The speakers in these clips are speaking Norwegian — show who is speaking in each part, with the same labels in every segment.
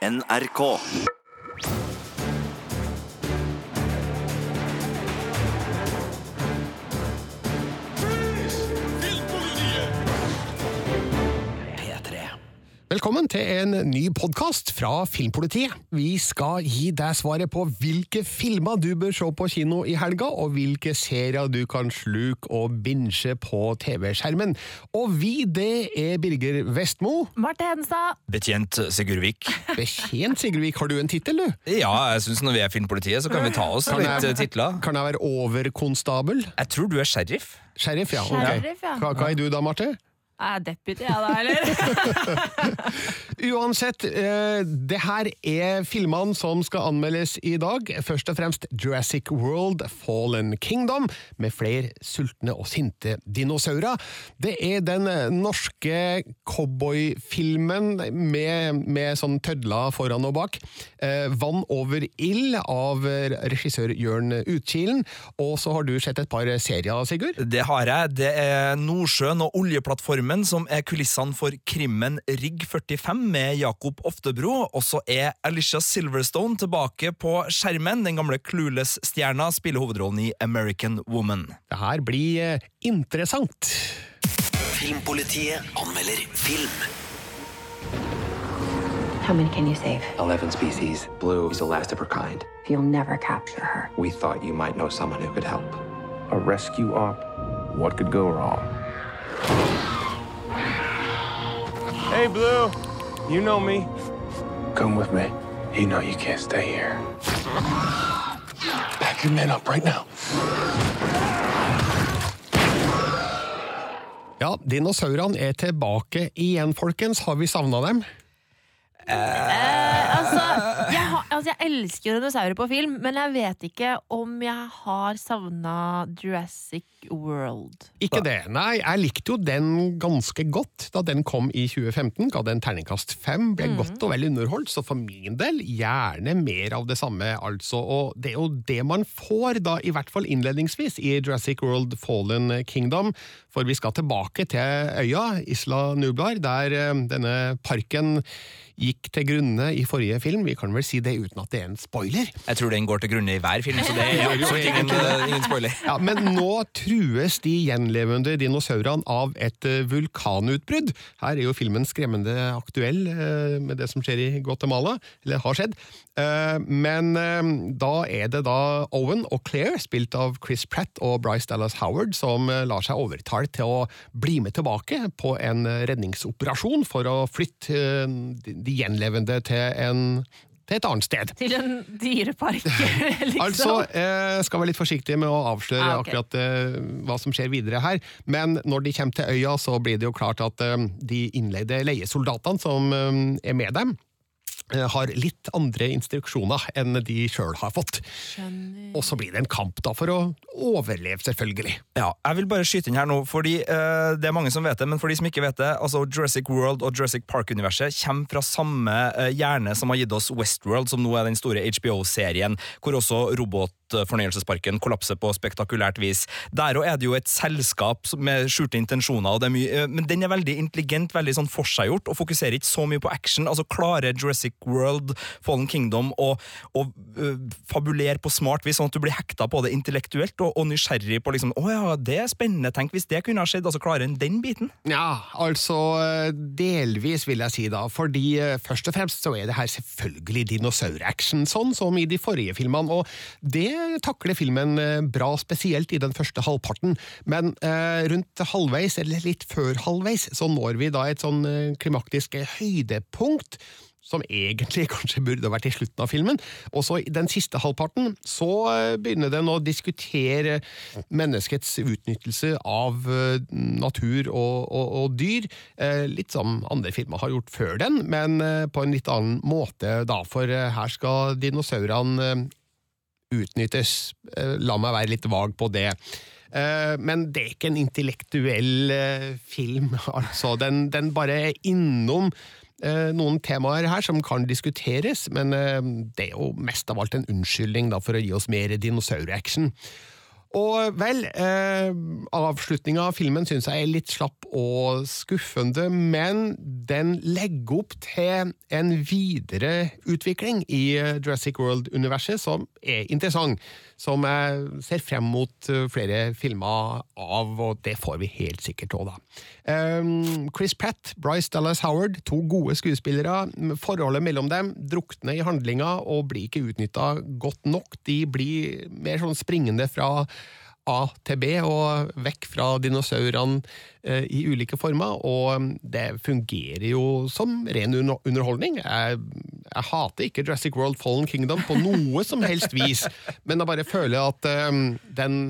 Speaker 1: NRK.
Speaker 2: Velkommen til en ny podkast fra Filmpolitiet. Vi skal gi deg svaret på hvilke filmer du bør se på kino i helga, og hvilke serier du kan sluke og binge på TV-skjermen. Og vi, det er Birger Vestmo.
Speaker 3: Marte Hedenstad.
Speaker 4: Betjent Sigurdvik.
Speaker 2: Betjent Sigurdvik, har du en tittel, du?
Speaker 4: Ja, jeg syns når vi er Filmpolitiet, så kan vi ta oss
Speaker 2: Kan
Speaker 4: litt
Speaker 2: jeg-
Speaker 4: eh, titler.
Speaker 2: Kan jeg være overkonstabel?
Speaker 4: Jeg tror du er sheriff.
Speaker 2: Sheriff, ja.
Speaker 3: Sheriff, ja.
Speaker 2: Hva, hva er du da, Marte?
Speaker 3: Er jeg deputy, jeg da, eller?
Speaker 2: Uansett, eh, det her er filmene som skal anmeldes i dag. Først og fremst Jurassic World Fallen Kingdom, med flere sultne og sinte dinosaurer. Det er den norske cowboyfilmen med, med sånn tødler foran og bak. Eh, Vann over ild av regissør Jørn Utkilen. Og så har du sett et par serier, Sigurd?
Speaker 4: Det har jeg. Det er Nordsjøen og oljeplattformen som er kulissene for krimmen Rigg 45 med Jakob Oftebro. Og så er Alicia Silverstone tilbake på skjermen. Den gamle Clueless-stjerna spiller hovedrollen i American Woman.
Speaker 2: Det her blir eh, interessant.
Speaker 1: Filmpolitiet anmelder film.
Speaker 5: How many can you save?
Speaker 6: 11 species. Blue is the last of her kind.
Speaker 5: You'll never capture her.
Speaker 6: We thought you might know someone who could help.
Speaker 7: a rescue op. What could go wrong? Hey, Blue. You know me. Come with me. You know you can't stay here. Pack your men up right now.
Speaker 2: Ja, dinosaurene er tilbake igjen, folkens. Har vi savna dem?
Speaker 3: Eh, altså, jeg, har, altså, jeg elsker dinosaurer på film, men jeg vet ikke om jeg har savna Jurassic World.
Speaker 2: Ikke det. Nei, jeg likte jo den ganske godt da den kom i 2015. Ga den terningkast fem. Ble godt og vel underholdt, så for min del gjerne mer av det samme, altså. Og det er jo det man får, da, i hvert fall innledningsvis, i Jurassic World Fallen Kingdom. For vi skal tilbake til øya, Isla Nublar, der eh, denne parken gikk til grunne i forrige film. Vi kan vel si det uten at det er en spoiler.
Speaker 4: Jeg tror den går til grunne i hver film, så det er absolutt ingen, ingen spoiler.
Speaker 2: Ja, Men nå trues de gjenlevende dinosaurene av et eh, vulkanutbrudd. Her er jo filmen skremmende aktuell eh, med det som skjer i Guatemala, eller har skjedd. Men da er det da Owen og Claire, spilt av Chris Pratt og Bryce Dallas Howard, som lar seg overtale til å bli med tilbake på en eh, redningsoperasjon for å flytte eh, de de gjenlevende til, en, til et annet sted.
Speaker 3: Til en dyrepark, liksom.
Speaker 2: Altså, jeg skal være litt forsiktig med å avsløre
Speaker 3: Ah, okay.
Speaker 2: akkurat eh, hva som skjer videre her, men når de kommer til øya, så blir det jo klart at eh, de innleide leiesoldatene som eh, er med dem, eh, har litt andre instruksjoner enn de sjøl har fått.
Speaker 3: Skjønner.
Speaker 2: Og så blir det en kamp da for å overleve, selvfølgelig.
Speaker 4: Ja, jeg vil bare skyte inn her nå, fordi uh, det er mange som vet det, men for de som ikke vet det, altså Jurassic World og Jurassic Park-universet kommer fra samme uh, hjerne som har gitt oss Westworld, som nå er den store HBO-serien, hvor også robotfornøyelsesparken kollapser på spektakulært vis. Der òg er det jo et selskap med skjulte intensjoner, er mye, eh, men den er veldig intelligent, veldig sånn forseggjort, og fokuserer ikke så mye på action. Altså klarer Jurassic World, Fallen Kingdom å eh, fabulere på smart vis, sånn at du blir hekta på det intellektuelt og, og nysgjerrig på liksom, å ja, det er spennende, tenk hvis det kunne ha skjedd, altså klarer den den biten.
Speaker 2: Ja, altså eh, delvis vil jeg si da, fordi eh, først og fremst så er det her selvfølgelig dinosauraction, sånn som i de forrige filmene, og det takler filmen eh, bra, spesielt i den første halvparten, men eh, rundt halvveis, eller litt før halvveis, så når vi da et sånn eh, klimaktisk høydepunkt, som egentlig kanskje burde vært i slutten av filmen. Og så i den siste halvparten så eh, begynner den å diskutere menneskets utnyttelse av eh, natur og, og, og dyr, eh, litt som andre filmer har gjort før den, men eh, på en litt annen måte da, for eh, her skal dinosaurene eh, utnyttes. Eh, La meg være litt vag på det. Eh, Men det er ikke en intellektuell eh, film, altså. Den, den bare er innom noen temaer her som kan diskuteres, men det er jo mest av alt en unnskyldning for å gi oss mer dinosauraction. Og vel, eh, avslutninga av filmen syns jeg er litt slapp og skuffende, men den legger opp til en videre utvikling i eh, Jurassic World-universet som er interessant. Som jeg ser frem mot eh, flere filmer av, og det får vi helt sikkert òg, da. Um, Chris Pratt, Bryce Dallas Howard, to gode skuespillere. Forholdet mellom dem drukner i handlinga og blir ikke utnytta godt nok. De blir mer sånn springende fra A til B og vekk fra dinosaurene eh, i ulike former, og det fungerer jo som ren underholdning. Jeg, jeg hater ikke Jurassic World Fallen Kingdom på noe som helst vis, men jeg bare føler at eh, den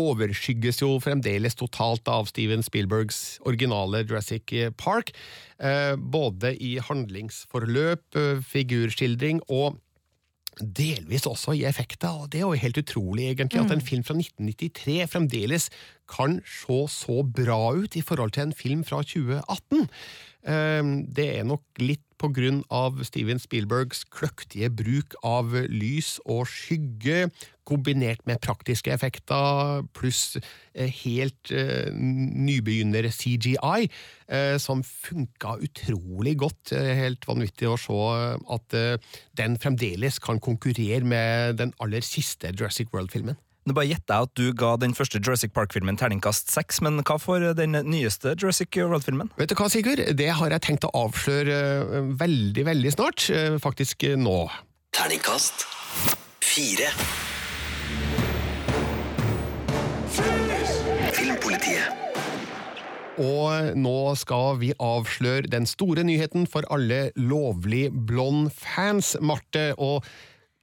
Speaker 2: overskygges jo fremdeles totalt av Steven Spielbergs originale Jurassic Park, eh, både i handlingsforløp, figurskildring og delvis også i effekter, og det er jo helt utrolig egentlig at en film fra 1993 fremdeles kan se så bra ut i forhold til en film fra 2018. Eh, Det er nok litt av Steven Spielbergs kløktige bruk av lys og skygge, kombinert med praktiske effekter, pluss eh, helt eh, nybegynner CGI, eh, som funka utrolig godt. Eh, Helt vanvittig å se at den fremdeles kan konkurrere med den aller siste Jurassic World-filmen.
Speaker 4: Nå bare gjetter jeg at du ga den første Jurassic Park-filmen terningkast seks, men hva for den nyeste Jurassic World-filmen?
Speaker 2: Vet du hva, Sigurd? Det har jeg tenkt å avsløre eh, veldig, veldig snart. eh, Faktisk nå.
Speaker 1: Terningkast fire. Filmpolitiet.
Speaker 2: Og nå skal vi avsløre den store nyheten for alle lovlig blond-fans, Marte. Og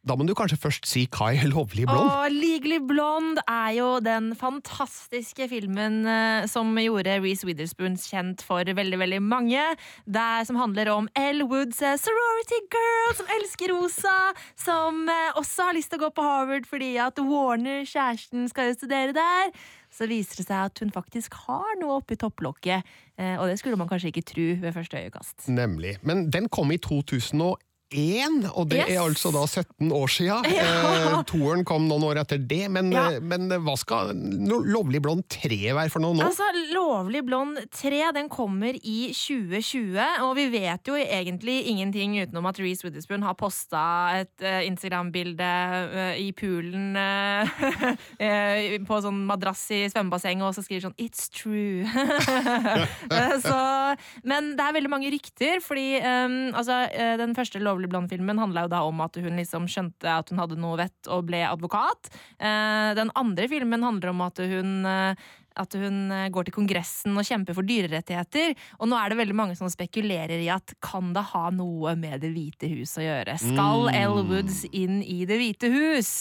Speaker 2: da må du kanskje først si hva er lovlig blond?
Speaker 3: Og Legally Blonde er jo den fantastiske filmen eh, som gjorde Reece Witherspoon kjent for veldig veldig mange. Der, som handler om Elle Woods sorority girl som elsker rosa. Som eh, også har lyst til å gå på Harvard fordi at Warner, kjæresten, skal jo studere der. Så viser det seg at hun faktisk har noe oppi topplokket. eh, Og det skulle man kanskje ikke tro ved første øyekast.
Speaker 2: Nemlig. Men den kom i 2001, og det
Speaker 3: Yes.
Speaker 2: er altså da 17 år sia.
Speaker 3: Ja.
Speaker 2: Eh, toeren kom noen år etter det, men,
Speaker 3: Ja.
Speaker 2: eh, men hva skal no- Lovlig blond 3 være for noe nå?
Speaker 3: Altså, Lovlig blond 3 den kommer i 2020, og vi vet jo egentlig ingenting utenom at Reece Witherspoon har posta et eh, Instagram-bilde eh, i poolen eh, eh, på sånn madrass i svømmebassenget, og så skriver sånn 'It's true'. Eh, så, men det er veldig mange rykter, fordi um, altså, eh, den første Lovlig blond-filmen handla jo da om at hun liksom skjønte at hun hadde noe vett og ble advokat. Eh, den andre filmen handler om at hun eh, at hun eh, går til Kongressen og kjemper for dyrerettigheter. Og nå er det veldig mange som spekulerer i at kan det ha noe med Det hvite hus å gjøre? Skal Elle Woods inn i Det hvite hus?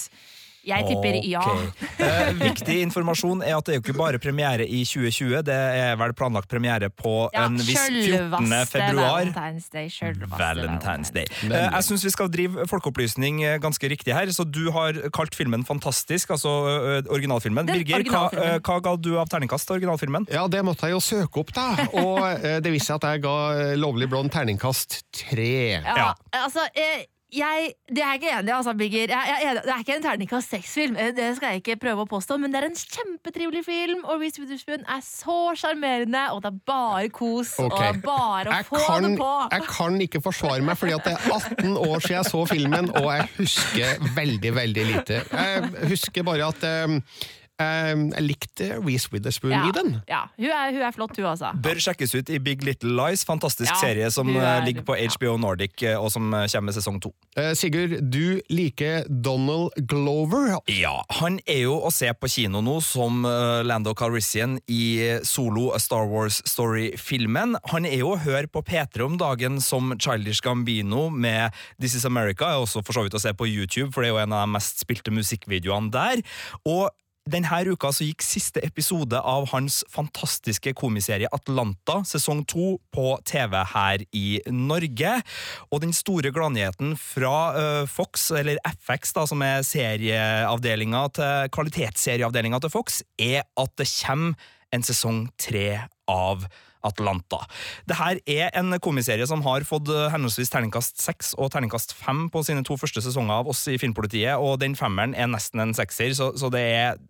Speaker 3: Jeg tipper ja.
Speaker 4: Eh, viktig informasjon er at det er jo ikke bare premiere i 2020, det er vel planlagt premiere på
Speaker 3: Ja,
Speaker 4: en viss 14. februar.
Speaker 3: Valentine's Day.
Speaker 4: Valentine's Day. Eh, Jeg syns vi skal drive folkeopplysning eh, ganske riktig her. Så du har kalt filmen fantastisk, altså ø, originalfilmen.
Speaker 3: Den
Speaker 4: Birger, hva,
Speaker 3: originalfilmen.
Speaker 4: ø, hva ga du av terningkast til originalfilmen?
Speaker 2: Ja, det måtte jeg jo søke opp, da. Og eh, det viste seg at jeg ga eh, Lovlig blond terningkast tre.
Speaker 3: Ja,
Speaker 4: Ja.
Speaker 3: altså eh, jeg, det er jeg ikke enig i, altså, Birger. Jeg, jeg, det er ikke en terningkast seks-film, eh, det skal jeg ikke prøve å påstå, men det er en kjempetrivelig film, og Reece Witherspoon er så sjarmerende, og det er bare kos, og det er bare å
Speaker 2: Jeg
Speaker 3: få
Speaker 2: kan,
Speaker 3: det på.
Speaker 2: jeg kan ikke forsvare meg, fordi at det er 18 år siden jeg så filmen, og jeg husker veldig, veldig lite. Jeg husker bare at eh, jeg likte Reece Witherspoon
Speaker 3: ja,
Speaker 2: i den.
Speaker 3: ja. Hun, er, hun er flott, hun altså.
Speaker 4: Bør sjekkes ut i Big Little Lies, fantastisk
Speaker 3: Ja,
Speaker 4: serie som
Speaker 3: er-
Speaker 4: ligger på
Speaker 3: ja.
Speaker 4: HBO Nordic, og som kommer med sesong to.
Speaker 2: Eh, Sigurd, du liker Donald Glover.
Speaker 4: Ja, han er jo å se på kino nå som Lando Calrissian i Solo A Star Wars Story-filmen. Han er jo å høre på P3 om dagen som Childish Gambino med This Is America, er også for så vidt å se på YouTube, for det er jo en av de mest spilte musikkvideoene der. Og denne uka så gikk siste episode av hans fantastiske komiserie Atlanta, sesong to, på TV her i Norge. Og den store gladnyheten fra øh, Fox, eller FX, da, som er serieavdelinga til, kvalitetsserieavdelinga til Fox, er at det kommer en sesong tre av Atlanta. Det her er en komiserie som har fått øh, henholdsvis terningkast seks og terningkast fem på sine to første sesonger av oss i Filmpolitiet, og den femmeren er nesten en sekser, så, så det er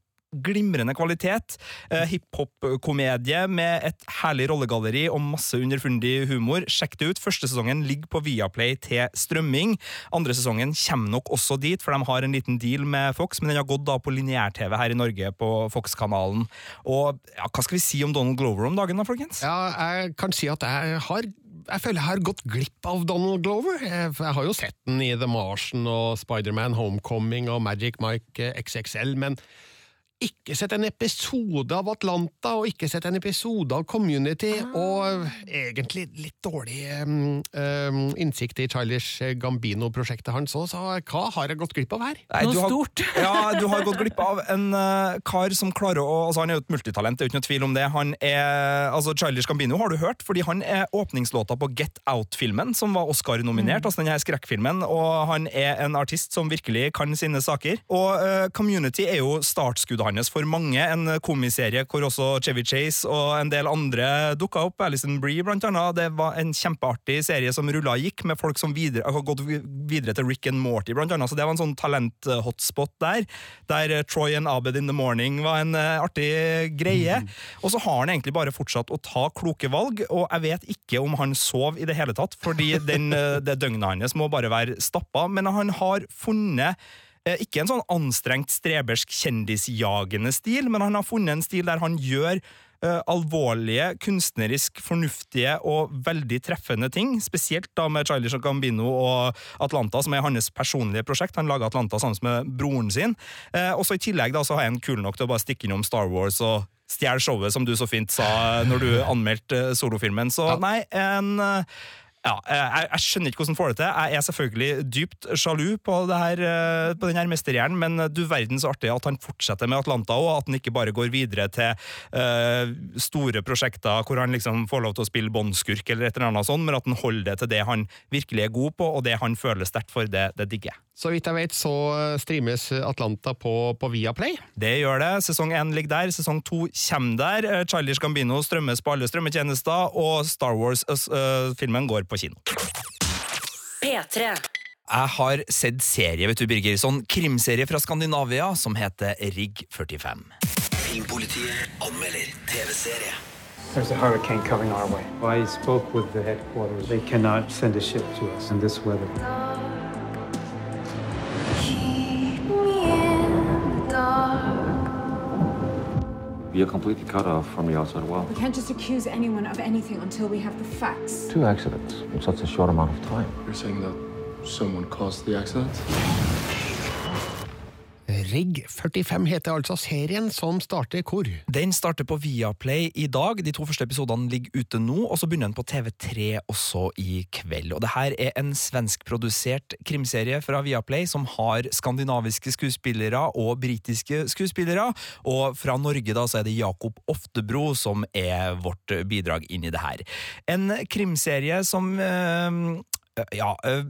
Speaker 4: glimrende kvalitet. Eh, Hiphop-komedie med et herlig rollegalleri og masse underfundig humor. Sjekk det ut. Første sesongen ligger på Viaplay til strømming. Andre sesongen kommer nok også dit, for de har en liten deal med Fox, men den har gått da på lineær-TV her i Norge på Fox-kanalen. Og ja, hva skal vi si om Donald Glover om dagen, da, folkens?
Speaker 2: Ja, jeg kan si at jeg har jeg føler jeg har gått glipp av Donald Glover. Jeg, har jo sett den i The Martian og Spiderman Homecoming og Magic Mike XXL, men ikke sett en episode av Atlanta, og ikke sett en episode av Community, og egentlig litt dårlig um, innsikt i Childish Gambino-prosjektet hans òg, så hva har jeg gått glipp av her?
Speaker 4: Nei,
Speaker 3: Noe
Speaker 4: har,
Speaker 3: stort.
Speaker 4: ja, du har gått glipp av en uh, kar som klarer å altså Han er jo et multitalent, det er jo ikke noe tvil om det. Han er, altså Childish Gambino har du hørt, fordi han er åpningslåta på Get Out-filmen, som var Oscar-nominert. altså denne her skrekkfilmen, Og han er en artist som virkelig kan sine saker. Og uh, Community er jo startskuddet hans for mange. En komiserie hvor også Chevy Chase og en del andre dukka opp. Alison Bree, blant annet. Det var en kjempeartig serie som rulla gikk, med folk som videre, har gått videre til Rick and Morty, blant annet. Så det var en sånn talent-hotspot der. Der eh, Troy and Abed in the Morning var en eh, artig greie. Og så har han egentlig bare fortsatt å ta kloke valg, og jeg vet ikke om han sov i det hele tatt, fordi den, eh, det døgnet hans må bare være stappa, men han har funnet ikke en sånn anstrengt, strebersk, kjendisjagende stil, men han har funnet en stil der han gjør eh, alvorlige, kunstnerisk fornuftige og veldig treffende ting. Spesielt da med Childish Gambino og Atlanta, som er hans personlige prosjekt. Han laga Atlanta sammen med broren sin. Eh, og så I tillegg da, så har jeg en kul nok til å bare stikke innom Star Wars og stjele showet, som du så fint sa når du anmeldte eh, solofilmen. Så nei, en eh, ja, jeg, jeg skjønner ikke hvordan han får det til. Jeg er selvfølgelig dypt sjalu på, det her, eh, på den mesterhjernen, men du verden så artig at han fortsetter med Atlanta, og at han ikke bare går videre til uh, store prosjekter hvor han liksom får lov til å spille båndskurk, eller et eller annet sånt, men at han holder det til det han virkelig er god på, og det han føler sterkt for. Det, det digger jeg.
Speaker 2: Så vidt jeg vet, så streames Atlanta på, på Viaplay.
Speaker 4: Det gjør det. Sesong én ligger der, sesong to kommer der. Charlies Childish Gambino strømmes på alle strømmetjenester, og Star Wars-filmen går på kino.
Speaker 8: P3.
Speaker 4: Jeg har sett serie, vet du, Birger. Sånn krimserie fra Skandinavia som heter Rigg 45.
Speaker 1: Filmpolitiet anmelder TV-serie.
Speaker 9: There's a hurricane coming our way. I spoke with the headquarters. They cannot send a ship to us in this weather.
Speaker 6: We are completely cut off from the outside world.
Speaker 10: We can't just accuse anyone of anything until we have the facts.
Speaker 6: Two accidents in such a short amount of time.
Speaker 7: You're saying that someone caused the accident?
Speaker 2: Rigg 45 heter altså serien som starter hvor?
Speaker 4: Den starter på Viaplay i dag. De to første episodene ligger ute nå, og så begynner den på TV3 også i kveld. Og det her er en svenskprodusert krimserie fra Viaplay som har skandinaviske skuespillere og britiske skuespillere. Og fra Norge da så er det Jakob Oftebro som er vårt bidrag inn i det her. En krimserie som øh, ja øh,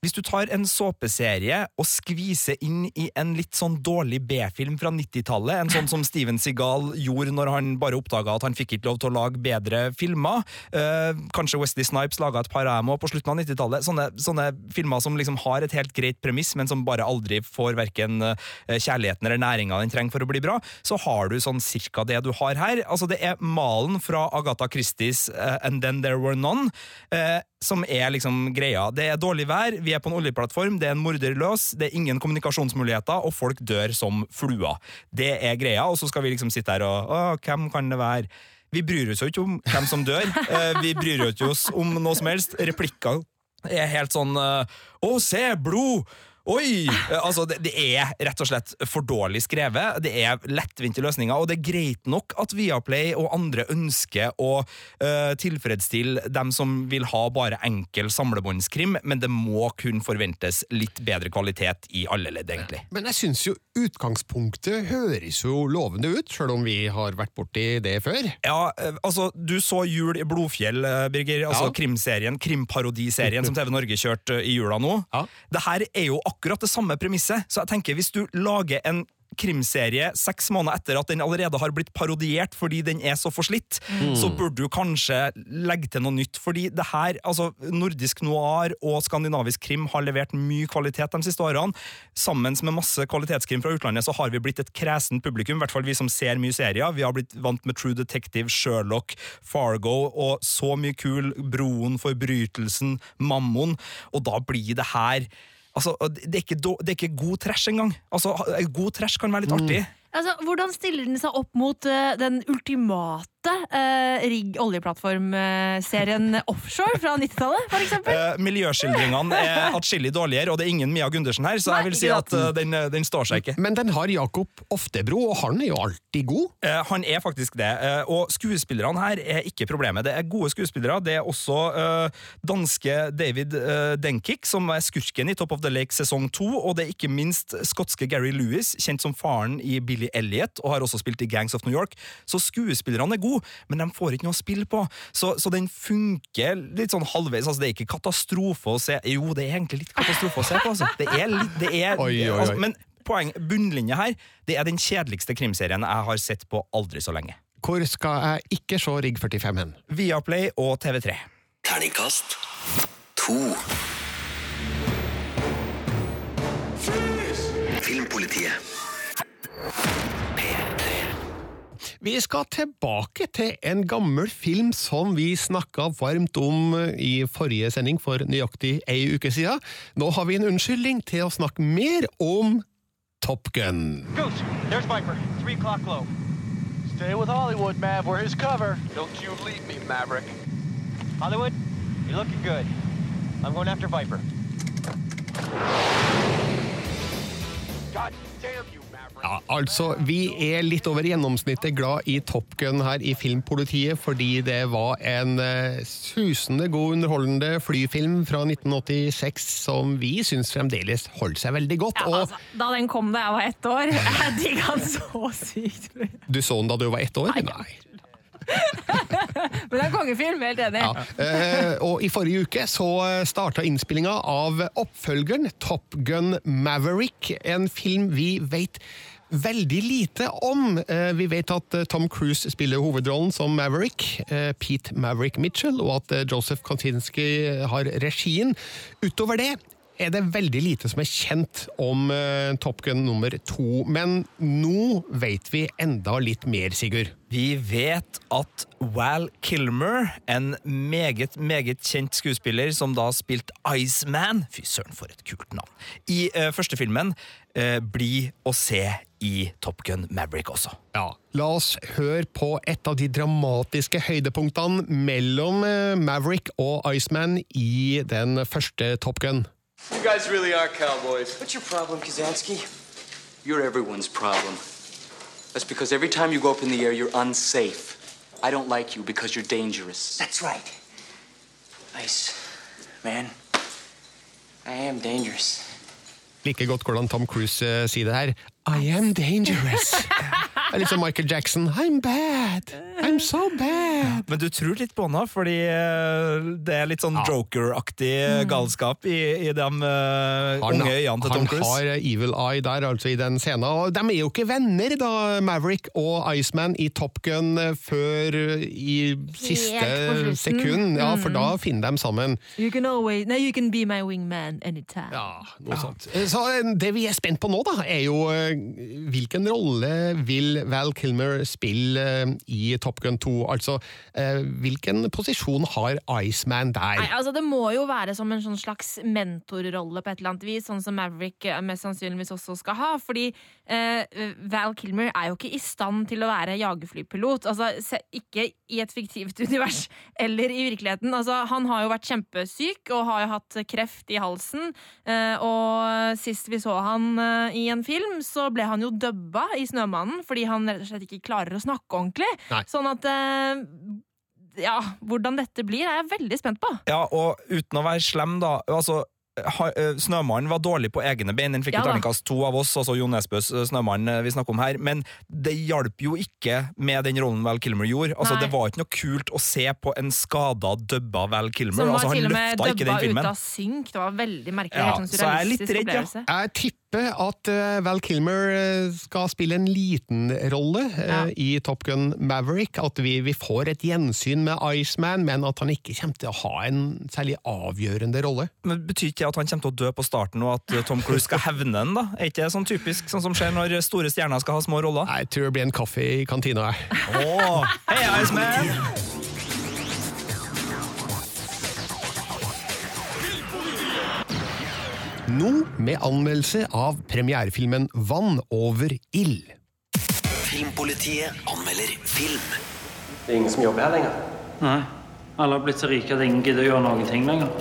Speaker 4: hvis du tar en såpeserie og skviser inn i en litt sånn dårlig B-film fra 90-tallet, en sånn som Steven Seagal gjorde når han bare oppdaga at han fikk ikke lov til å lage bedre filmer, eh, kanskje Wesley Snipes laga et par dem på slutten av 90-tallet, sånne, sånne filmer som liksom har et helt greit premiss, men som bare aldri får verken eh, kjærligheten eller næringa den trenger for å bli bra, så har du sånn cirka det du har her. Altså, det er malen fra Agatha Christies uh, And Then There Were None. uh, som er liksom greia. Det er dårlig vær, vi er på en oljeplattform, det er en morder løs, det er ingen kommunikasjonsmuligheter, og folk dør som fluer. Det er greia, og så skal vi liksom sitte her og Å, hvem kan det være? Vi bryr oss jo ikke om hvem som dør. Eh, vi bryr oss ikke om noe som helst. Replikker er helt sånn Å, se, blod! Oi! Eh, Altså, det, det er rett og slett for dårlig skrevet. Det er lettvinte løsninger, og det er greit nok at Viaplay og andre ønsker å uh, tilfredsstille dem som vil ha bare enkel samlebåndskrim, men det må kun forventes litt bedre kvalitet i alle ledd, egentlig.
Speaker 2: Men jeg syns jo utgangspunktet høres jo lovende ut, sjøl om vi har vært borti det før.
Speaker 4: Ja, eh, altså, du så Jul i Blodfjell, Birger. Altså
Speaker 2: Ja.
Speaker 4: krimserien, krimparodiserien som TV Norge kjørte i jula nå.
Speaker 2: Ja.
Speaker 4: Det her er jo akkurat det samme premisset, så jeg tenker hvis du lager en krimserie seks måneder etter at den allerede har blitt parodiert fordi den er så forslitt,
Speaker 11: Mm.
Speaker 4: så burde du kanskje legge til noe nytt. Fordi det her, altså nordisk noir og skandinavisk krim har levert mye kvalitet de siste årene. Sammen med masse kvalitetskrim fra utlandet så har vi blitt et kresent publikum, i hvert fall vi som ser mye serier. Vi har blitt vant med True Detective, Sherlock, Fargo og så mye kul Broen, Forbrytelsen, Mammon, og da blir det her Altså, det er, ikke, det er ikke god trash engang. Altså, god trash kan være litt artig.
Speaker 3: Altså, hvordan stiller den seg opp mot uh, den ultimate uh, rigg oljeplattformserien Offshore fra 90-tallet, for eksempel?
Speaker 4: Eh, miljøskildringene er atskillig dårligere, og det er ingen Mia Gundersen her, så jeg vil si
Speaker 3: Nei,
Speaker 4: at uh, den, den står seg ikke.
Speaker 2: Men den har Jakob Oftebro, og han er jo alltid god.
Speaker 4: Eh, han er faktisk det, eh, og skuespillerne her er ikke problemet. Det er gode skuespillere. Det er også eh, danske David uh, Denkik, som er skurken i Top of the Lake sesong to, og det er ikke minst skotske Gary Lewis, kjent som faren i Billy Elliot, og har også spilt i Gangs of New York. Så skuespillerne er gode, men de får ikke noe å spille på. Så, så den funker litt sånn halvveis. Altså, det er ikke katastrofe å se Jo, det er egentlig litt katastrofe å se på, altså. Det er litt det er,
Speaker 2: Oi, oi, oi.
Speaker 4: Altså, Men poeng, bunnlinja her, det er den kjedeligste krimserien jeg har sett på aldri så lenge.
Speaker 2: Hvor skal jeg ikke se Rigg 45 hen?
Speaker 4: Viaplay og TV3.
Speaker 1: Terningkast to. Filmpolitiet.
Speaker 2: Vi skal tilbake til en gammel film som vi snakka varmt om i forrige sending for nøyaktig ei uke siden. Nå har vi en unnskyldning til å snakke mer om Top Gun.
Speaker 11: Goose, there's Viper. Three o'clock low. Stay with Hollywood, Mav. We're his cover. Don't you leave me, Maverick. Hollywood, you're looking good. I'm going after Viper. God damn you, Maverick.
Speaker 2: Ja, altså, Vi er litt over gjennomsnittet glad i Top Gun her i Filmpolitiet, fordi det var en eh, susende god underholdende flyfilm fra 1986 som vi syns fremdeles holder seg veldig godt.
Speaker 3: Ja, altså, da den kom da jeg var ett år, jeg digga den så sykt.
Speaker 2: Du så den da du var ett år? Nei.
Speaker 3: Men det er kongefilm, helt enig.
Speaker 2: Ja. Eh, og I forrige uke så starta innspillinga av oppfølgeren Top Gun Maverick, en film vi vet veldig lite om. Eh, vi vet at eh, Tom Cruise spiller hovedrollen som Maverick, eh, Pete Maverick Mitchell, og at Joseph Kontinski har regien. Utover det er det veldig lite som er kjent om Top Gun nummer to, men nå vet vi enda litt mer, Sigurd.
Speaker 4: Vi vet at Val Kilmer, en meget, meget kjent skuespiller som da spilte Iceman Fy søren, for et kult navn. I uh, første filmen uh, blir å se i Top Gun Maverick også.
Speaker 2: Ja, La oss høre på et av de dramatiske høydepunktene mellom eh, Maverick og Iceman i den første Top Gun.
Speaker 11: You guys really are cowboys.
Speaker 12: What's your problem, Kazansky? You're everyone's problem. That's because every time you go up in the air, you're unsafe. I don't like you because you're dangerous.
Speaker 13: That's right.
Speaker 12: Ice, man. I am dangerous.
Speaker 2: Like godt hvordan Tom Cruise eh, sier det her. I am dangerous. Det er litt som Michael Jackson. I'm bad. I'm so bad.
Speaker 4: Men du tror litt på henne, fordi eh, det er litt sånn Joker-aktig galskap i, i de uh,
Speaker 2: Han,
Speaker 4: unge øynene til Tom
Speaker 2: han har eh, evil eye der, altså, i den scenen. Og de er jo ikke venner, da, Maverick og Iceman i Top Gun eh, før eh, i siste sekund. Ja, for
Speaker 3: Mm.
Speaker 2: da finner de sammen.
Speaker 3: You can always, no, you can be my wingman anytime.
Speaker 2: Ja, noe sånt. Så eh, det vi er spent på nå, da, er jo eh, hvilken rolle vil Val Kilmer spille eh, i Top Gun 2? Altså, eh, hvilken posisjon har Iceman der?
Speaker 3: Nei, altså Det må jo være som en sånn slags mentorrolle på et eller annet vis, sånn som Maverick eh, mest sannsynligvis også skal ha. Fordi eh, Val Kilmer er jo ikke i stand til å være jagerflypilot. Altså, ikke i et fiktivt univers eller i virkeligheten. Altså, han har jo vært kjempesyk og har jo hatt kreft i halsen. Eh, og sist vi så han eh, i en film, så ble han jo dubba i Snømannen fordi han rett og slett ikke klarer å snakke ordentlig.
Speaker 2: Nei.
Speaker 3: Sånn at eh, ja, hvordan dette blir, er jeg veldig spent på.
Speaker 4: Ja, og uten å være slem, da. Altså, Snømannen var dårlig på egne bein. Den fikk
Speaker 3: Ja
Speaker 4: et terningkast to av oss, altså Jon Nesbøs eh, Snømann eh, vi snakker om her. Men det hjalp jo ikke med den rollen Val Kilmer gjorde. Altså,
Speaker 3: Nei.
Speaker 4: det var ikke noe kult å se på en skada, dubba Val Kilmer.
Speaker 3: Som var
Speaker 4: altså, han
Speaker 3: til og med
Speaker 4: filmen.
Speaker 3: ut av synk. Det var veldig merkelig.
Speaker 4: Ja,
Speaker 3: helt sånn
Speaker 4: så jeg er litt redd, ja.
Speaker 2: Jeg tipper at uh, Val Kilmer eh, skal spille en liten rolle eh,
Speaker 3: Ja.
Speaker 2: i Top Gun Maverick. At vi, vi får et gjensyn med Iceman, men at han ikke kommer til å ha en særlig avgjørende rolle.
Speaker 4: Men Betyr ikke det at han kommer til å dø på starten, og at eh, Tom Cruise skal hevne den? da? Er ikke det sånn typisk sånn som skjer når store stjerner skal ha små roller?
Speaker 2: Nei, Jeg tror det blir en kaffe i kantina. jeg.
Speaker 4: Åh, hei, Iceman!
Speaker 2: Nå med anmeldelse av premierefilmen Vann over ild.
Speaker 1: Filmpolitiet anmelder film.
Speaker 13: Det er ingen som jobber her lenger.
Speaker 9: Nei. Alle har blitt så rike at ingen gidder å gjøre noen ting lenger.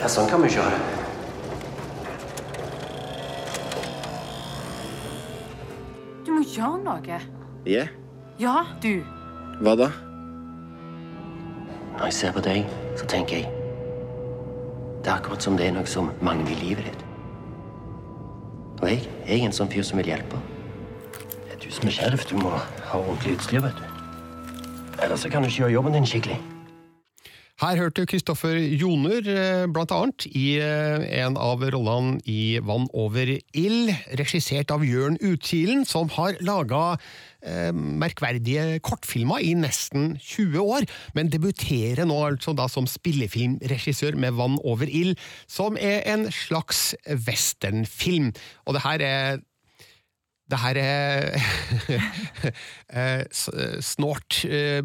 Speaker 13: Ja, sånn kan vi ikke ha det.
Speaker 10: Du må gjøre noe.
Speaker 14: Ja,
Speaker 10: Ja, du.
Speaker 14: hva da?
Speaker 13: Når jeg ser på deg, så tenker jeg Det er akkurat som det er noe som mangler i livet ditt. Og jeg, jeg er en sånn fyr som vil hjelpe. Det er du som er sheriff. Du må ha ordentlig utstyr, vet du. Ellers så kan du ikke gjøre jobben din skikkelig.
Speaker 2: Her hørte Kristoffer Joner bl.a. blant annet i eh, en av rollene i Vann over ild, regissert av Jørn Utkilen, som har laga eh, merkverdige kortfilmer i nesten 20 år, men debuterer nå altså da som spillefilmregissør med Vann over ild, som er en slags westernfilm. Og det her er det her er eh, snålt, eh,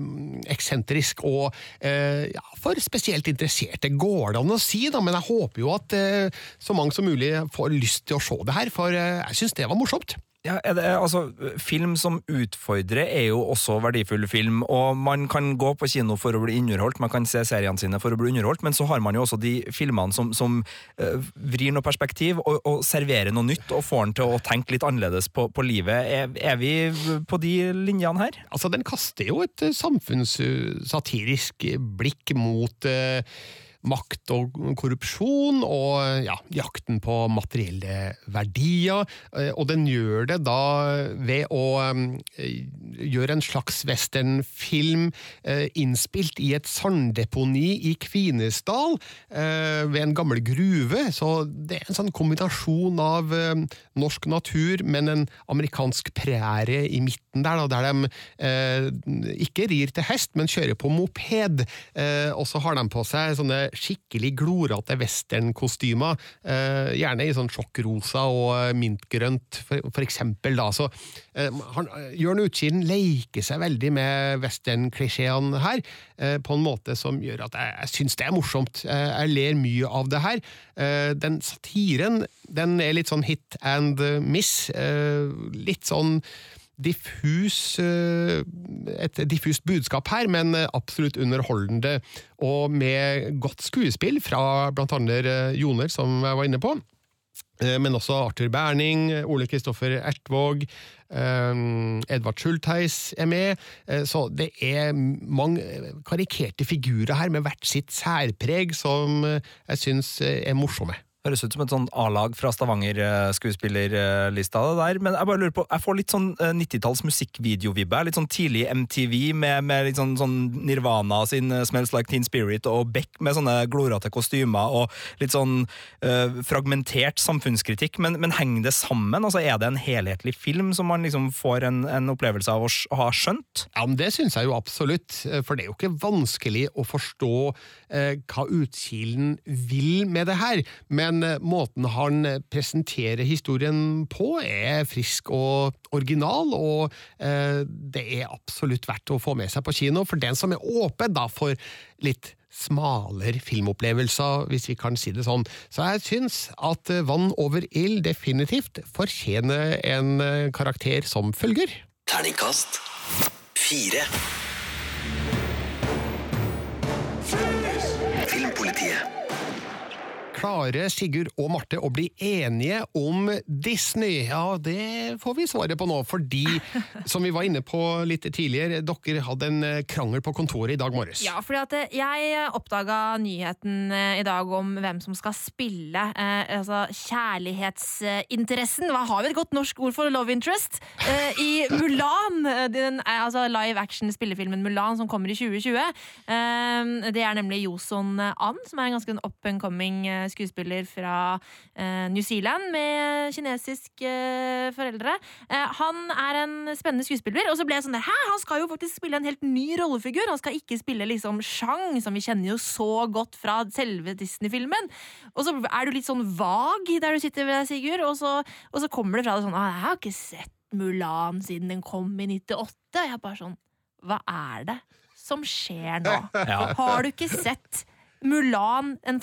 Speaker 2: eksentrisk og eh, ja, for spesielt interesserte, går det an å si, da, men jeg håper jo at eh, så mange som mulig får lyst til å se det her, for eh, jeg syns det var morsomt.
Speaker 4: Ja, det, altså, Film som utfordrer er jo også verdifull film, og man kan gå på kino for å bli underholdt, man kan se seriene sine for å bli underholdt, men så har man jo også de filmene som, som uh, vrir noe perspektiv og, og serverer noe nytt og får en til å tenke litt annerledes på, på livet. Er, er vi på de linjene her?
Speaker 2: Altså, den kaster jo et eh, samfunnssatirisk blikk mot eh, makt og korrupsjon og ja, jakten på materielle verdier, eh, og den gjør det da ved å eh, gjøre en slags westernfilm eh, innspilt i et sanddeponi i Kvinesdal ved en gammel gruve, så det er en sånn kombinasjon av norsk natur, men en amerikansk prærie i midten der, da, der de eh, ikke rir til hest, men kjører på moped, eh, og så har de på seg sånne skikkelig glorete westernkostymer, eh, gjerne i sånn sjokkrosa og mintgrønt, for, for eksempel. Da. Så, han, Jørn Utkilen leker seg veldig med westernklisjeene her, på en måte som gjør at jeg, jeg syns det er morsomt. Jeg ler mye av det her. Den satiren den er litt sånn hit and miss. Litt sånn diffus eh, et diffust budskap her, men absolutt underholdende, og med godt skuespill fra blant annet Joner, som jeg var inne på. Eh, Men også Arthur Berning, Ole Kristoffer Ertvåg, eh, Edvard Schultheis er med. Så det er mange karikerte figurer her med hvert sitt særpreg som jeg syns er morsomme.
Speaker 4: Høres ut som et sånn A-lag fra Stavanger-skuespillerlista, der. Men jeg bare lurer på, jeg får litt sånn eh, 90-talls musikkvideovibbe. Litt sånn tidlig MTV med, med litt sånn, sånn Nirvana sin eh, Smells Like Teen Spirit og Beck med sånne glorete kostymer og litt sånn uh, fragmentert samfunnskritikk. Men, men henger det sammen? Altså, Er det en helhetlig film som man liksom får en, en opplevelse av å å ha skjønt?
Speaker 2: Ja, men Det syns jeg jo absolutt, eh, for det er jo ikke vanskelig å forstå eh, hva Utkilen vil med det her, men eh, måten han eh, presenterer historien på er frisk og original, og eh, det er absolutt verdt å få med seg på kino, for den som er åpen da for litt smalere filmopplevelser, hvis vi kan si det sånn. Så jeg syns at Vann over ild definitivt fortjener en karakter som følger.
Speaker 1: Terningkast fire.
Speaker 2: Klarer Sigurd og Marte å bli enige om Disney? Ja, det får vi svaret på nå, fordi, som vi var inne på litt tidligere, dere hadde en eh, krangel på kontoret i dag morges.
Speaker 3: Ja, fordi at eh, jeg oppdaga nyheten eh, i dag om hvem som skal spille eh, altså kjærlighetsinteressen. Hva har vi et godt norsk ord for love interest? Eh, I Mulan, eh, den, eh, altså live action-spillefilmen Mulan som kommer i 2020. Eh, det er nemlig Joson An, som er en ganske up and coming eh, skuespiller fra eh, New Zealand med kinesiske eh, foreldre. Eh, han er en spennende skuespiller, og så ble jeg sånn der Hæ, han skal jo faktisk spille en helt ny rollefigur! Han skal ikke spille liksom Shang, som vi kjenner jo så godt fra selve Disney-filmen. Og så er du litt sånn vag der du sitter ved deg, Sigurd, og så, og så kommer det fra deg sånn «Ah, Jeg har ikke sett Mulan siden den kom i 98. Og jeg bare sånn Hva er det som skjer nå?
Speaker 4: Ja.
Speaker 3: Har du ikke sett Mulan, en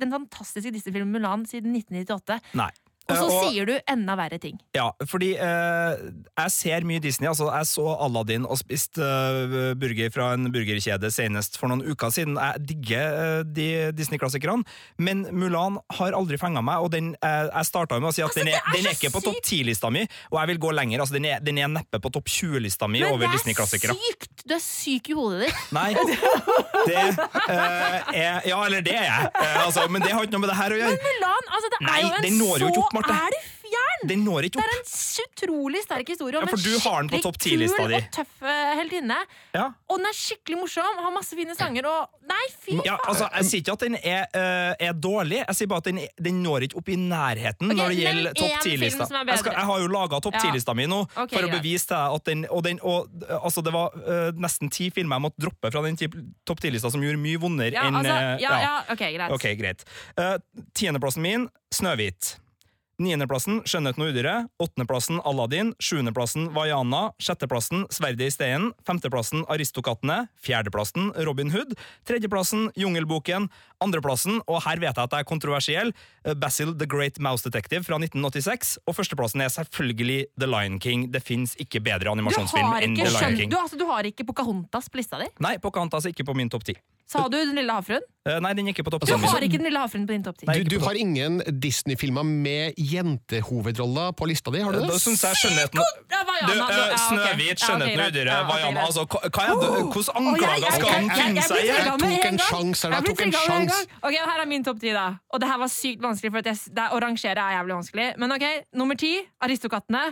Speaker 3: den fantastiske Disney-filmen Mulan siden 1998?
Speaker 4: Nei.
Speaker 3: Og så
Speaker 4: Eh, og-
Speaker 3: sier du enda verre ting.
Speaker 4: Ja, fordi eh, jeg ser mye Disney. altså Jeg så Aladdin og spiste eh, burger fra en burgerkjede senest for noen uker siden. Jeg digger eh, de Disney-klassikerne, men Mulan har aldri fenga meg. og den, eh, Jeg starta med å si at
Speaker 3: Altså,
Speaker 4: den, er,
Speaker 3: er
Speaker 4: den er
Speaker 3: ikke
Speaker 4: ikke på topp 10-lista mi, og jeg vil gå lenger. altså Den er, den er neppe på topp 20-lista mi
Speaker 3: Men
Speaker 4: over
Speaker 3: det er sykt! Du er syk i hodet ditt.
Speaker 4: Nei, det eh, er Ja, eller det er jeg, altså, men det har ikke noe med det her å gjøre.
Speaker 3: Men Mulan, altså det
Speaker 4: Nei,
Speaker 3: er jo en
Speaker 4: når jo opp,
Speaker 3: så
Speaker 4: Marte.
Speaker 3: er det fjern!
Speaker 4: Den når ikke
Speaker 3: Det er en utrolig sterk historie om
Speaker 4: Ja,
Speaker 3: en
Speaker 4: du har den på
Speaker 3: skikkelig kul og tøff eh, heltinne.
Speaker 4: Ja.
Speaker 3: Og den er skikkelig morsom, har masse fine sanger og Nei, fy
Speaker 4: Ja,
Speaker 3: faen!
Speaker 4: altså, Jeg sier ikke at den er, uh, er dårlig, jeg sier bare at den, den når ikke opp i nærheten
Speaker 3: okay,
Speaker 4: når det gjelder topp
Speaker 3: én film
Speaker 4: 10-lista.
Speaker 3: som er
Speaker 4: Jeg, jeg har jo laga topp
Speaker 3: Ja.
Speaker 4: 10-lista mi nå
Speaker 3: okay,
Speaker 4: for å bevise til at den Og, den, og altså, det var uh, nesten ti filmer jeg måtte droppe fra den topp 10-lista som gjorde mye vondere
Speaker 3: Ja,
Speaker 4: enn
Speaker 3: altså, ja, ja, ok, greit.
Speaker 4: Okay, greit. Uh, Tiendeplassen min Snøhvit. Niendeplassen Skjønnheten og udyret. Åttendeplassen Aladdin. Sjuendeplassen Vaiana. Sjetteplassen Sverdet i steinen. Femteplassen Aristokattene. Fjerdeplassen Robin Hood. Tredjeplassen Jungelboken. Andreplassen, og her vet jeg at jeg er kontroversiell, eh, Basil the Great Mouse Detective fra 1986. Og førsteplassen er selvfølgelig The Lion King. Det fins ikke bedre animasjonsfilm enn The Lion King.
Speaker 3: du, altså, du har ikke Pocahontas på lista di?
Speaker 4: Nei, Pocahontas er ikke på min topp ti.
Speaker 3: Sa du Den lille havfruen?
Speaker 4: Eh, Nei, den er ikke på topp
Speaker 3: Du har ikke Den lille havfruen på din topp ti?
Speaker 2: Du, du har ingen Disney-filmer med jentehovedroller på lista di, har du det?
Speaker 4: Da syns jeg skjønnheten Du,
Speaker 3: uh,
Speaker 4: eh. Snøhvit, Skjønnheten og udyret, Vaiana altså, hva, er det, Hvordan anklager skal han finne seg i?
Speaker 2: Jeg tok en sjanse her, jeg tok en sjanse.
Speaker 3: Ok, Her er min topp ti, da. Og det her var sykt vanskelig, for jeg, det å rangere er jævlig vanskelig. Men ok, nummer ti Aristokattene.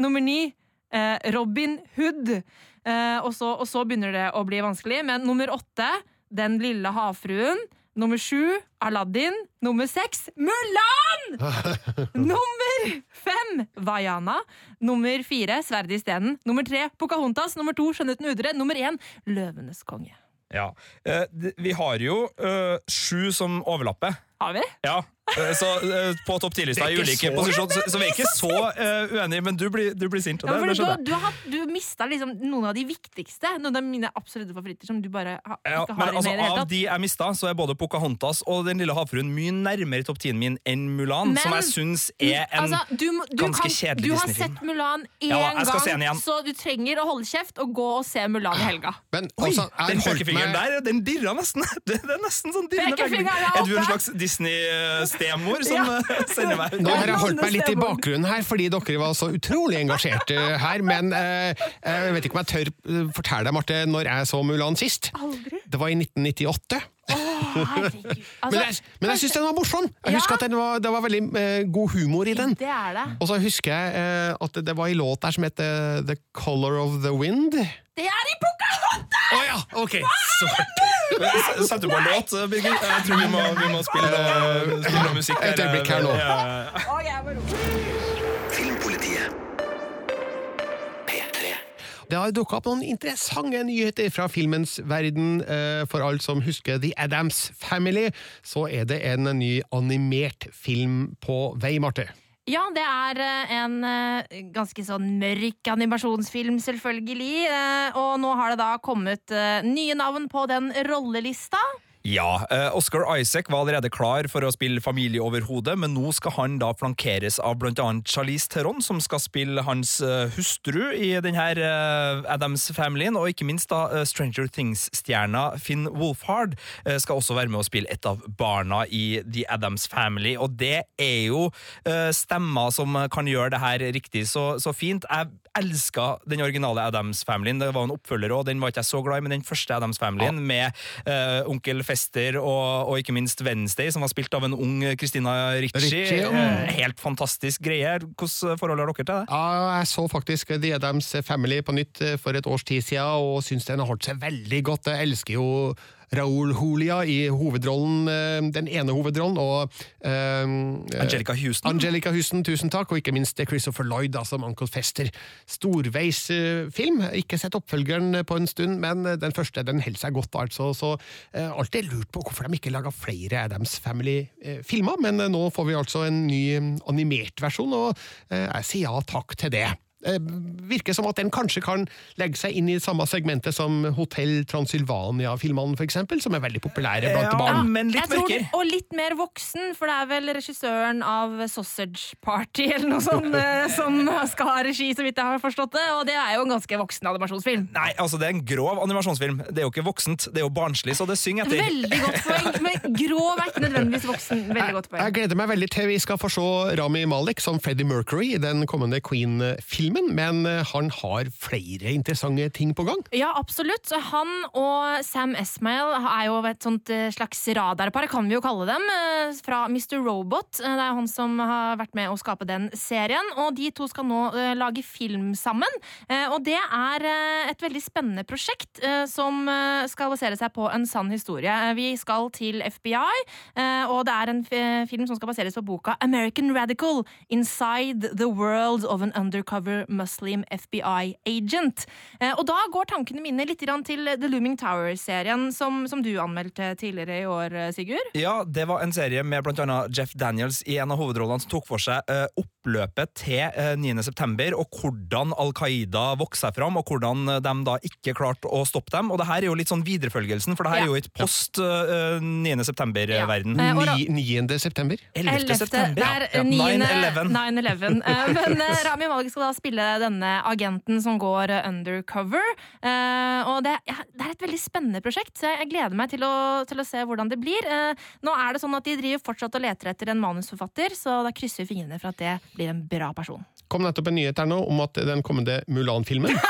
Speaker 3: Nummer ni eh, Robin Hood. Eh, så, og så begynner det å bli vanskelig. Men nummer åtte Den lille havfruen. Nummer sju Aladdin. Nummer seks Mulan! Nummer fem Vaiana. Nummer fire Sverdet i stenen. Nummer tre Pocahontas. Nummer to Skjønnheten udre. Nummer én Løvenes konge.
Speaker 4: Ja. Eh, Vi har jo eh, sju som overlapper.
Speaker 3: Har vi?
Speaker 4: Ja, så eh, på topp 10-lista i ulike
Speaker 2: så-
Speaker 4: posisjoner, så, så vi er ikke så uh, uenige, men du blir, du blir sint.
Speaker 3: Ja,
Speaker 4: det, det
Speaker 3: du, har- du, har du mista liksom noen av de viktigste. Noen av mine absolutte favoritter som du bare ha,
Speaker 4: Ja,
Speaker 3: ikke
Speaker 4: men
Speaker 3: har
Speaker 4: altså, Av de jeg mista, så er både Pocahontas og Den lille havfruen mye nærmere topp 10-en min enn Mulan,
Speaker 3: Men-
Speaker 4: som jeg syns er en
Speaker 3: Altså, du,
Speaker 4: ganske
Speaker 3: kan,
Speaker 4: kjedelig
Speaker 3: du har
Speaker 4: Disney-film.
Speaker 3: sett Mulan én
Speaker 4: Ja, jeg skal se den
Speaker 3: gang,
Speaker 4: igjen.
Speaker 3: så du trenger å holde kjeft og gå og se Mulan i helga.
Speaker 2: Men
Speaker 4: Oi,
Speaker 2: altså,
Speaker 4: den pekefingeren
Speaker 2: med...
Speaker 4: der, den dirra nesten. Det, det er nesten sånn dirrende
Speaker 3: er
Speaker 4: du en slags Disney-stemor som
Speaker 3: Ja.
Speaker 4: eh, sender meg?
Speaker 2: Nå har jeg holdt meg litt i bakgrunnen her, fordi dere var så utrolig engasjerte her. Men eh, jeg vet ikke om jeg tør eh, fortelle deg, Marte, når jeg så Mulan sist.
Speaker 3: Aldri.
Speaker 2: Det var i 1998.
Speaker 3: Herregud.
Speaker 2: Men
Speaker 3: Altså,
Speaker 2: jeg, men jeg syns den var morsom! Jeg
Speaker 3: Ja.
Speaker 2: husker at den var, Det var veldig eh, god humor i den.
Speaker 3: det er det.
Speaker 2: Og så husker jeg eh, at det var en låt der som het eh, The Color of the Wind.
Speaker 3: Det er i Pocahontas!
Speaker 2: Å ja, ok!
Speaker 4: S- Setter du på en låt, Birgit? Jeg tror vi må, vi må spille, spille musikk.
Speaker 2: Et øyeblikk her nå.
Speaker 4: Ja, ja, ja.
Speaker 2: Det har dukka opp noen interessante nyheter fra filmens verden. Eh, For alle som husker The Adams Family, så er det en ny animert film på vei, Marte.
Speaker 3: Ja, det er eh, en eh, ganske sånn mørk animasjonsfilm, selvfølgelig. Og nå har det da kommet nye navn på den rollelista.
Speaker 4: Ja, eh, Oscar Isaac var allerede klar for å spille familieoverhode, men nå skal han da flankeres av annet Charlize Theron, som skal spille hans eh, hustru i denne uh, Adams-familien, og ikke minst da eh, Stranger Things-stjerna Finn Wolfhard eh, skal også være med å spille et av barna i The Adams Family, og det er jo eh, stemmer som kan gjøre det her riktig så, så fint. Jeg elska den originale Adams-familien. Det var en oppfølger òg, den var ikke jeg så glad i, men den første Adams-familien med uh, onkel Fester og, og ikke minst Wednesday, som var spilt av en ung Christina Ricci. Eh, helt fantastisk greie. Hvordan forhold har dere til det?
Speaker 2: Ja, jeg så faktisk The Adams Family på nytt eh, for et års tid siden, og syns den har holdt seg veldig godt. Jeg elsker jo Raúl Julia i hovedrollen, eh, den ene hovedrollen, og eh,
Speaker 4: Angelica Houston.
Speaker 2: Angelica Houston, tusen takk, og ikke minst Christopher Lloyd da, som Uncle Fester. Storveisfilm. Ikke sett oppfølgeren på en stund, men den første den holder seg godt, altså. Så uh, alltid lurt på hvorfor de ikke laga flere Adams Family-filmer, men nå får vi altså en ny animert versjon, og jeg sier ja takk til det. Eh, Virker som at den kanskje kan legge seg inn i samme segmentet som Hotell Transylvania-filmene, for eksempel, som er veldig populære blant barn.
Speaker 4: men litt mørkere.
Speaker 3: og litt mer voksen, for det er vel regissøren av Sausage Party eller noe sånt eh, som skal ha regi, så vidt jeg har forstått det. Og det er jo en ganske voksen animasjonsfilm.
Speaker 4: Nei, altså Det er en grov animasjonsfilm. Det er jo ikke voksent, det er jo barnslig, så det synger etter.
Speaker 3: Veldig godt poeng, men grov er ikke nødvendigvis voksen. Veldig godt poeng.
Speaker 2: Jeg
Speaker 3: jeg
Speaker 2: gleder meg veldig til vi skal få se Rami Malik som Freddie Mercury i den kommende Queen-filmen, men eh, han har flere interessante ting på gang.
Speaker 3: Ja, absolutt. Han og Sam Esmail er jo et sånt eh, slags radarpar, kan vi jo kalle dem, eh, fra Mr. Robot. Det er han som har vært med å skape den serien, og de to skal nå lage film sammen. Og det er et veldig spennende prosjekt som skal basere seg på en sann historie. Vi skal til FBI, og det er en film som skal baseres på boka American Radical Inside the World of an Undercover Muslim FBI Agent. Eh, Og da går tankene mine litt til The Looming Tower-serien som, som du anmeldte tidligere i år, eh, Sigurd.
Speaker 4: Ja, det var en serie med annet Jeff Daniels i en av hovedrollene som tok for seg eh, oppløpet til eh, 9. september, og hvordan Al Qaida vokste seg fram, og hvordan de da ikke klarte å stoppe dem. Og det her er jo litt sånn viderefølgelsen, for det her
Speaker 3: Ja.
Speaker 4: er jo et post eh, 9. september-verden.
Speaker 3: Eh, og da-
Speaker 2: Ni, 9. september.
Speaker 4: 11. september.
Speaker 3: Er
Speaker 4: Ja,
Speaker 3: 9.
Speaker 4: 9/11.
Speaker 3: 9/11. Eh, Men Rami Malek skal da spille denne agenten som går undercover. Eh, Og det, ja, det er et veldig spennende prosjekt, så jeg gleder meg til å, til å se hvordan det blir. Eh, Nå er det sånn at de driver fortsatt og leter etter en manusforfatter, så da krysser vi fingrene for at det blir en bra person.
Speaker 2: kom nettopp en nyhet her nå om at den kommende Mulan-filmen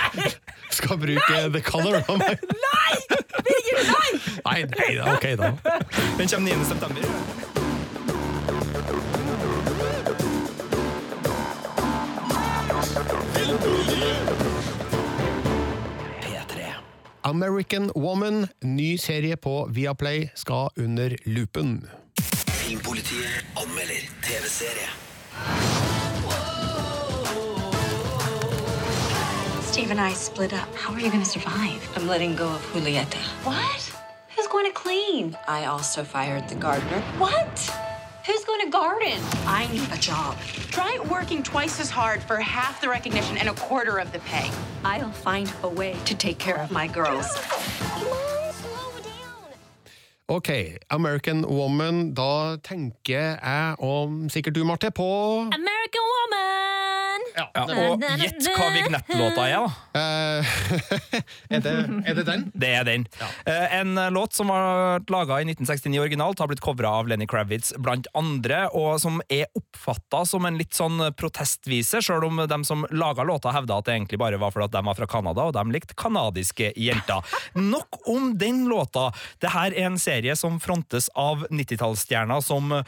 Speaker 2: skal bruke The Color of My
Speaker 3: Nei! Birger, nei!
Speaker 2: Nei, nei da, ok da.
Speaker 4: Den kommer 9.
Speaker 2: American Woman, ny serie på Viaplay, skal under lupen.
Speaker 1: Filmpolitiet anmelder TV-serie.
Speaker 14: Steve and I split up. How are you going to survive? I'm letting go of Julieta. What? Who's going to clean? I also fired the gardener. What? Who's going to garden? I need a job.
Speaker 15: Try working twice as hard for half the recognition and a quarter of the pay.
Speaker 14: I'll find a way to take care of my girls.
Speaker 2: Ok, American Woman, da tenker jeg, og sikkert du, Marte, på
Speaker 3: American Woman!
Speaker 4: Ja, og gjett hva vignettlåta er, da.
Speaker 2: Eh, er, det, er det den?
Speaker 4: Det er den. Ja. En eh, låt som var laga i 1969 originalt, har blitt covra av Lenny Kravitz blant andre, og som er oppfatta som en litt sånn protestvise, sjøl om de som laga låta hevda at det egentlig bare var fordi at de var fra Canada, og de likte kanadiske jenter. Nok om den låta. Det her er en serie som frontes av 90-tallsstjerner som uh,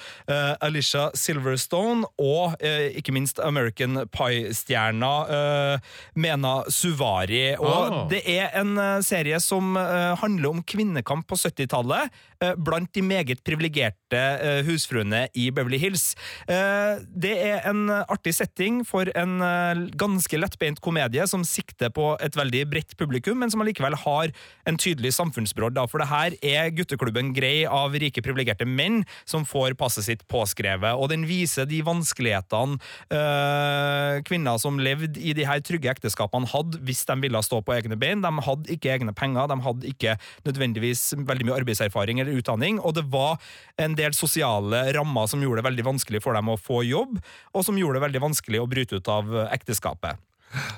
Speaker 4: Alicia Silverstone og uh, ikke minst American Pie-stjerna uh, Mena Suvari. Og
Speaker 2: Ah.
Speaker 4: det er en eh, serie som eh, handler om kvinnekamp på 70-tallet eh, blant de meget privilegerte eh, husfruene i Beverly Hills. Eh, det er en artig setting for en eh, ganske lettbeint komedie som sikter på et veldig bredt publikum, men som allikevel har en tydelig samfunnsbrodd. For det her er gutteklubben grei av rike, privilegerte menn som får passet sitt påskrevet, og den viser de vanskelighetene eh, kvinner som levde i de her trygge ekteskapene, hadde hvis de ville stå på egne bein. De hadde ikke egne penger, de hadde ikke nødvendigvis veldig mye arbeidserfaring eller utdanning, og det var en del sosiale rammer som gjorde det veldig vanskelig for dem å få jobb, og som gjorde det veldig vanskelig å bryte ut av ekteskapet.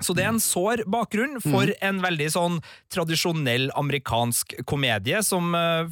Speaker 4: Så det er en sår bakgrunn for en veldig sånn tradisjonell amerikansk komedie som uh,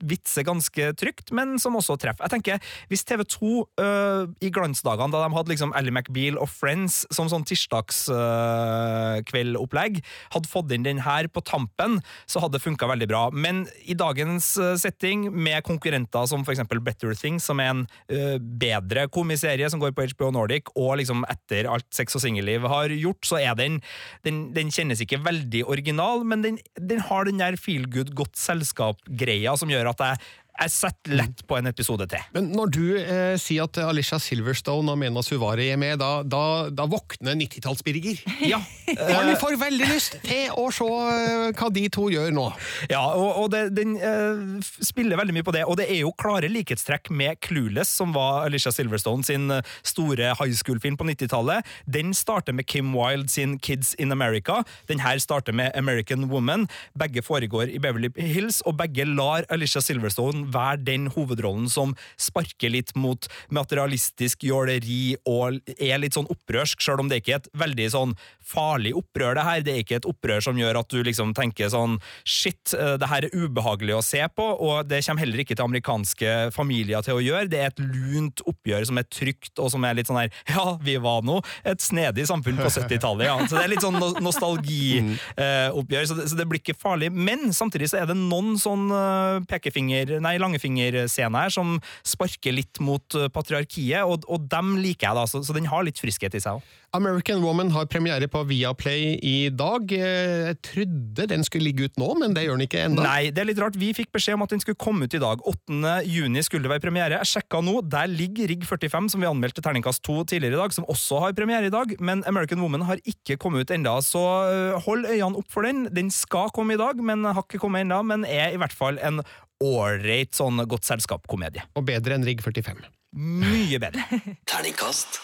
Speaker 4: vitser ganske trygt, men som også treffer. Jeg tenker, Hvis TV 2 uh, i glansdagene, da de hadde liksom Ally McBeal og Friends som sånn tirsdagskveldopplegg, hadde fått inn den her på tampen, så hadde det funka veldig bra. Men i dagens uh, setting, med konkurrenter som eksempel Better Things, som er en uh, bedre komiserie som går på HBO Nordic, og liksom etter alt sex og singelliv har gjort, så er den, den, den kjennes ikke veldig original, men den, den har den der feel good, godt selskap-greia som gjør at jeg jeg setter lett på en episode til.
Speaker 2: Men når du eh, sier at Alicia Silverstone og Mena Suvari er med, da, da, da våkner 90-talls-Birger.
Speaker 4: Ja.
Speaker 2: Han får veldig lyst til å se eh, hva de to gjør nå.
Speaker 4: Ja, og, og det, den eh, spiller veldig mye på det, og det er jo klare likhetstrekk med Clueless, som var Alicia Silverstone sin eh, store high school-film på 90-tallet. Den starter med Kim Wilde sin Kids in America. Den her starter med American Woman. Begge foregår i Beverly Hills, og begge lar Alicia Silverstone være den hovedrollen som sparker litt mot materialistisk jåleri og er litt sånn opprørsk, sjøl om det ikke er et veldig sånn farlig opprør, det her. Det er ikke et opprør som gjør at du liksom tenker sånn shit, eh, det her er ubehagelig å se på, og det kommer heller ikke til amerikanske familier til å gjøre. Det er et lunt oppgjør som er trygt, og som er litt sånn her ja, vi var nå et snedig samfunn på 70-tallet, ja. Så det er litt sånn nostalgioppgjør, så, det, så det blir ikke farlig. Men samtidig så er det noen sånn eh, pekefinger, nei, langefingerscene her som sparker litt mot eh, patriarkiet, og, og dem liker jeg, da, så, så den har litt friskhet i seg òg.
Speaker 2: American Woman har premiere på Viaplay i dag. Eh, Jeg trodde den skulle ligge ut nå, men det gjør den ikke ennå.
Speaker 4: Nei, det er litt rart. Vi fikk beskjed om at den skulle komme ut i dag. 8. juni skulle det være premiere. Jeg sjekka nå, der ligger Rigg 45, som vi anmeldte terningkast 2 tidligere i dag, som også har premiere i dag, men American Woman har ikke kommet ut enda, så øh, hold øynene opp for den. Den skal komme i dag, men har ikke kommet ennå, men er i hvert fall en ålreit sånn godt selskap-komedie.
Speaker 2: Og bedre enn Rigg 45.
Speaker 4: Mye bedre.
Speaker 1: Terningkast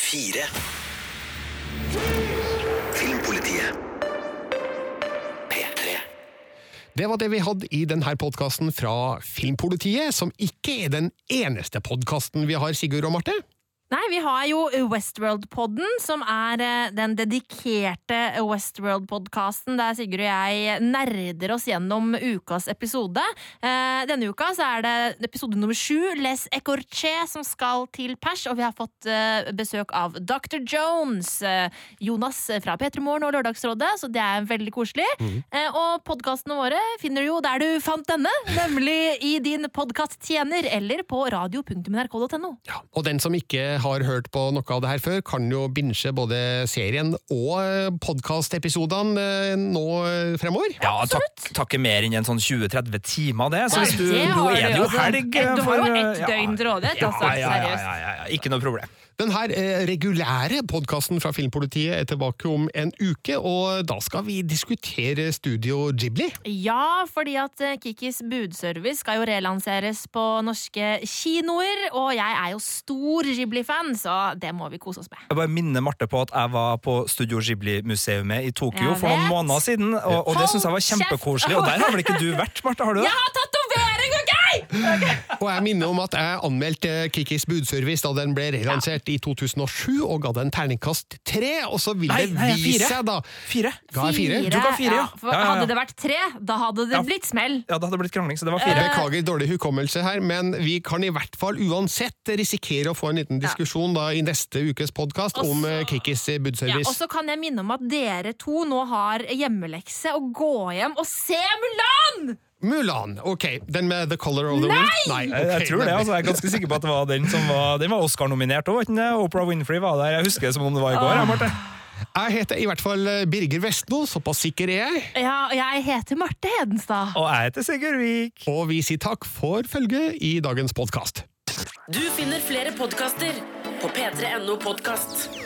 Speaker 1: fire. Filmpolitiet.
Speaker 2: Det var det vi hadde i denne podkasten fra Filmpolitiet, som ikke er den eneste podkasten vi har, Sigurd og Marte.
Speaker 3: Nei, vi har jo Westworld-podden, som er eh, den dedikerte Westworld-podkasten der Sigurd og jeg nerder oss gjennom ukas episode. Eh, Denne uka så er det episode nummer sju, Les Ecorché, som skal til pers, og vi har fått eh, besøk av Dr. Jones, Jonas fra P3 Morgen og Lørdagsrådet, så det er veldig koselig. Eh, Og podkastene våre finner du jo der du fant denne, nemlig i din podkasttjener eller på radio.nrk.no.
Speaker 2: Og den som ikke har hørt på noe av det her før, kan jo binche både serien og podkastepisodene nå fremover.
Speaker 4: Ja, takk, takke mer enn en sånn 20-30 timer, det. Så hvis du,
Speaker 3: det
Speaker 4: nå er det jo
Speaker 3: altså.
Speaker 4: helg
Speaker 3: du har jo ett døgn til rådighet, altså,
Speaker 4: Ja, ja, ja,
Speaker 3: seriøst.
Speaker 4: ja, ja, ja. Ikke noe problem.
Speaker 2: Den her eh, regulære podkasten fra Filmpolitiet er tilbake om en uke, og da skal vi diskutere Studio Ghibli.
Speaker 3: Ja, fordi at eh, Kikis budservice skal jo relanseres på norske kinoer, og jeg er jo stor Ghibli-fan, så det må vi kose oss med.
Speaker 4: Jeg bare minner Marte på at jeg var på Studio Ghibli-museet i Tokyo for noen måneder siden, og, og det syns jeg var kjempekoselig. Og der har vel ikke du vært, Marte? Har du det?
Speaker 3: Jeg har tatovering, OK?!
Speaker 2: Og jeg minner om at jeg anmeldte Kikis budservice da den ble relansert i 2007, og ga den terningkast tre, og så vil
Speaker 4: Nei,
Speaker 2: det vise seg, da
Speaker 4: Fire.
Speaker 2: Ga jeg fire?
Speaker 4: Du ga fire, ja. Ja, ja, ja.
Speaker 3: Hadde det vært tre, da hadde det
Speaker 4: Ja.
Speaker 3: blitt smell.
Speaker 4: Ja, det hadde blitt krangling, så det var fire.
Speaker 2: beklager dårlig hukommelse her, men vi kan i hvert fall uansett risikere å få en liten diskusjon da i neste ukes podkast om eh, Kikis
Speaker 3: Ja, og så kan jeg minne om at dere to nå har hjemmelekse og gå hjem og se Mulan!
Speaker 2: Mulan, ok. Den med The Color of the
Speaker 3: Nei!
Speaker 2: Wind? Nei!
Speaker 4: Jeg, jeg tror det, altså. Jeg er ganske sikker på at det var den som var Den var Oscar-nominert òg? Oprah Winfrey var der. Jeg husker det som om det var i går. Ja, Marte.
Speaker 2: Jeg heter i hvert fall eh, Birger Vestmo, såpass sikker er jeg.
Speaker 3: Ja, og jeg heter Marte Hedenstad.
Speaker 4: Og jeg heter Sigurd Vik.
Speaker 2: Og vi sier takk for følget i dagens podkast.
Speaker 8: Du finner flere podkaster på p3.no podkast.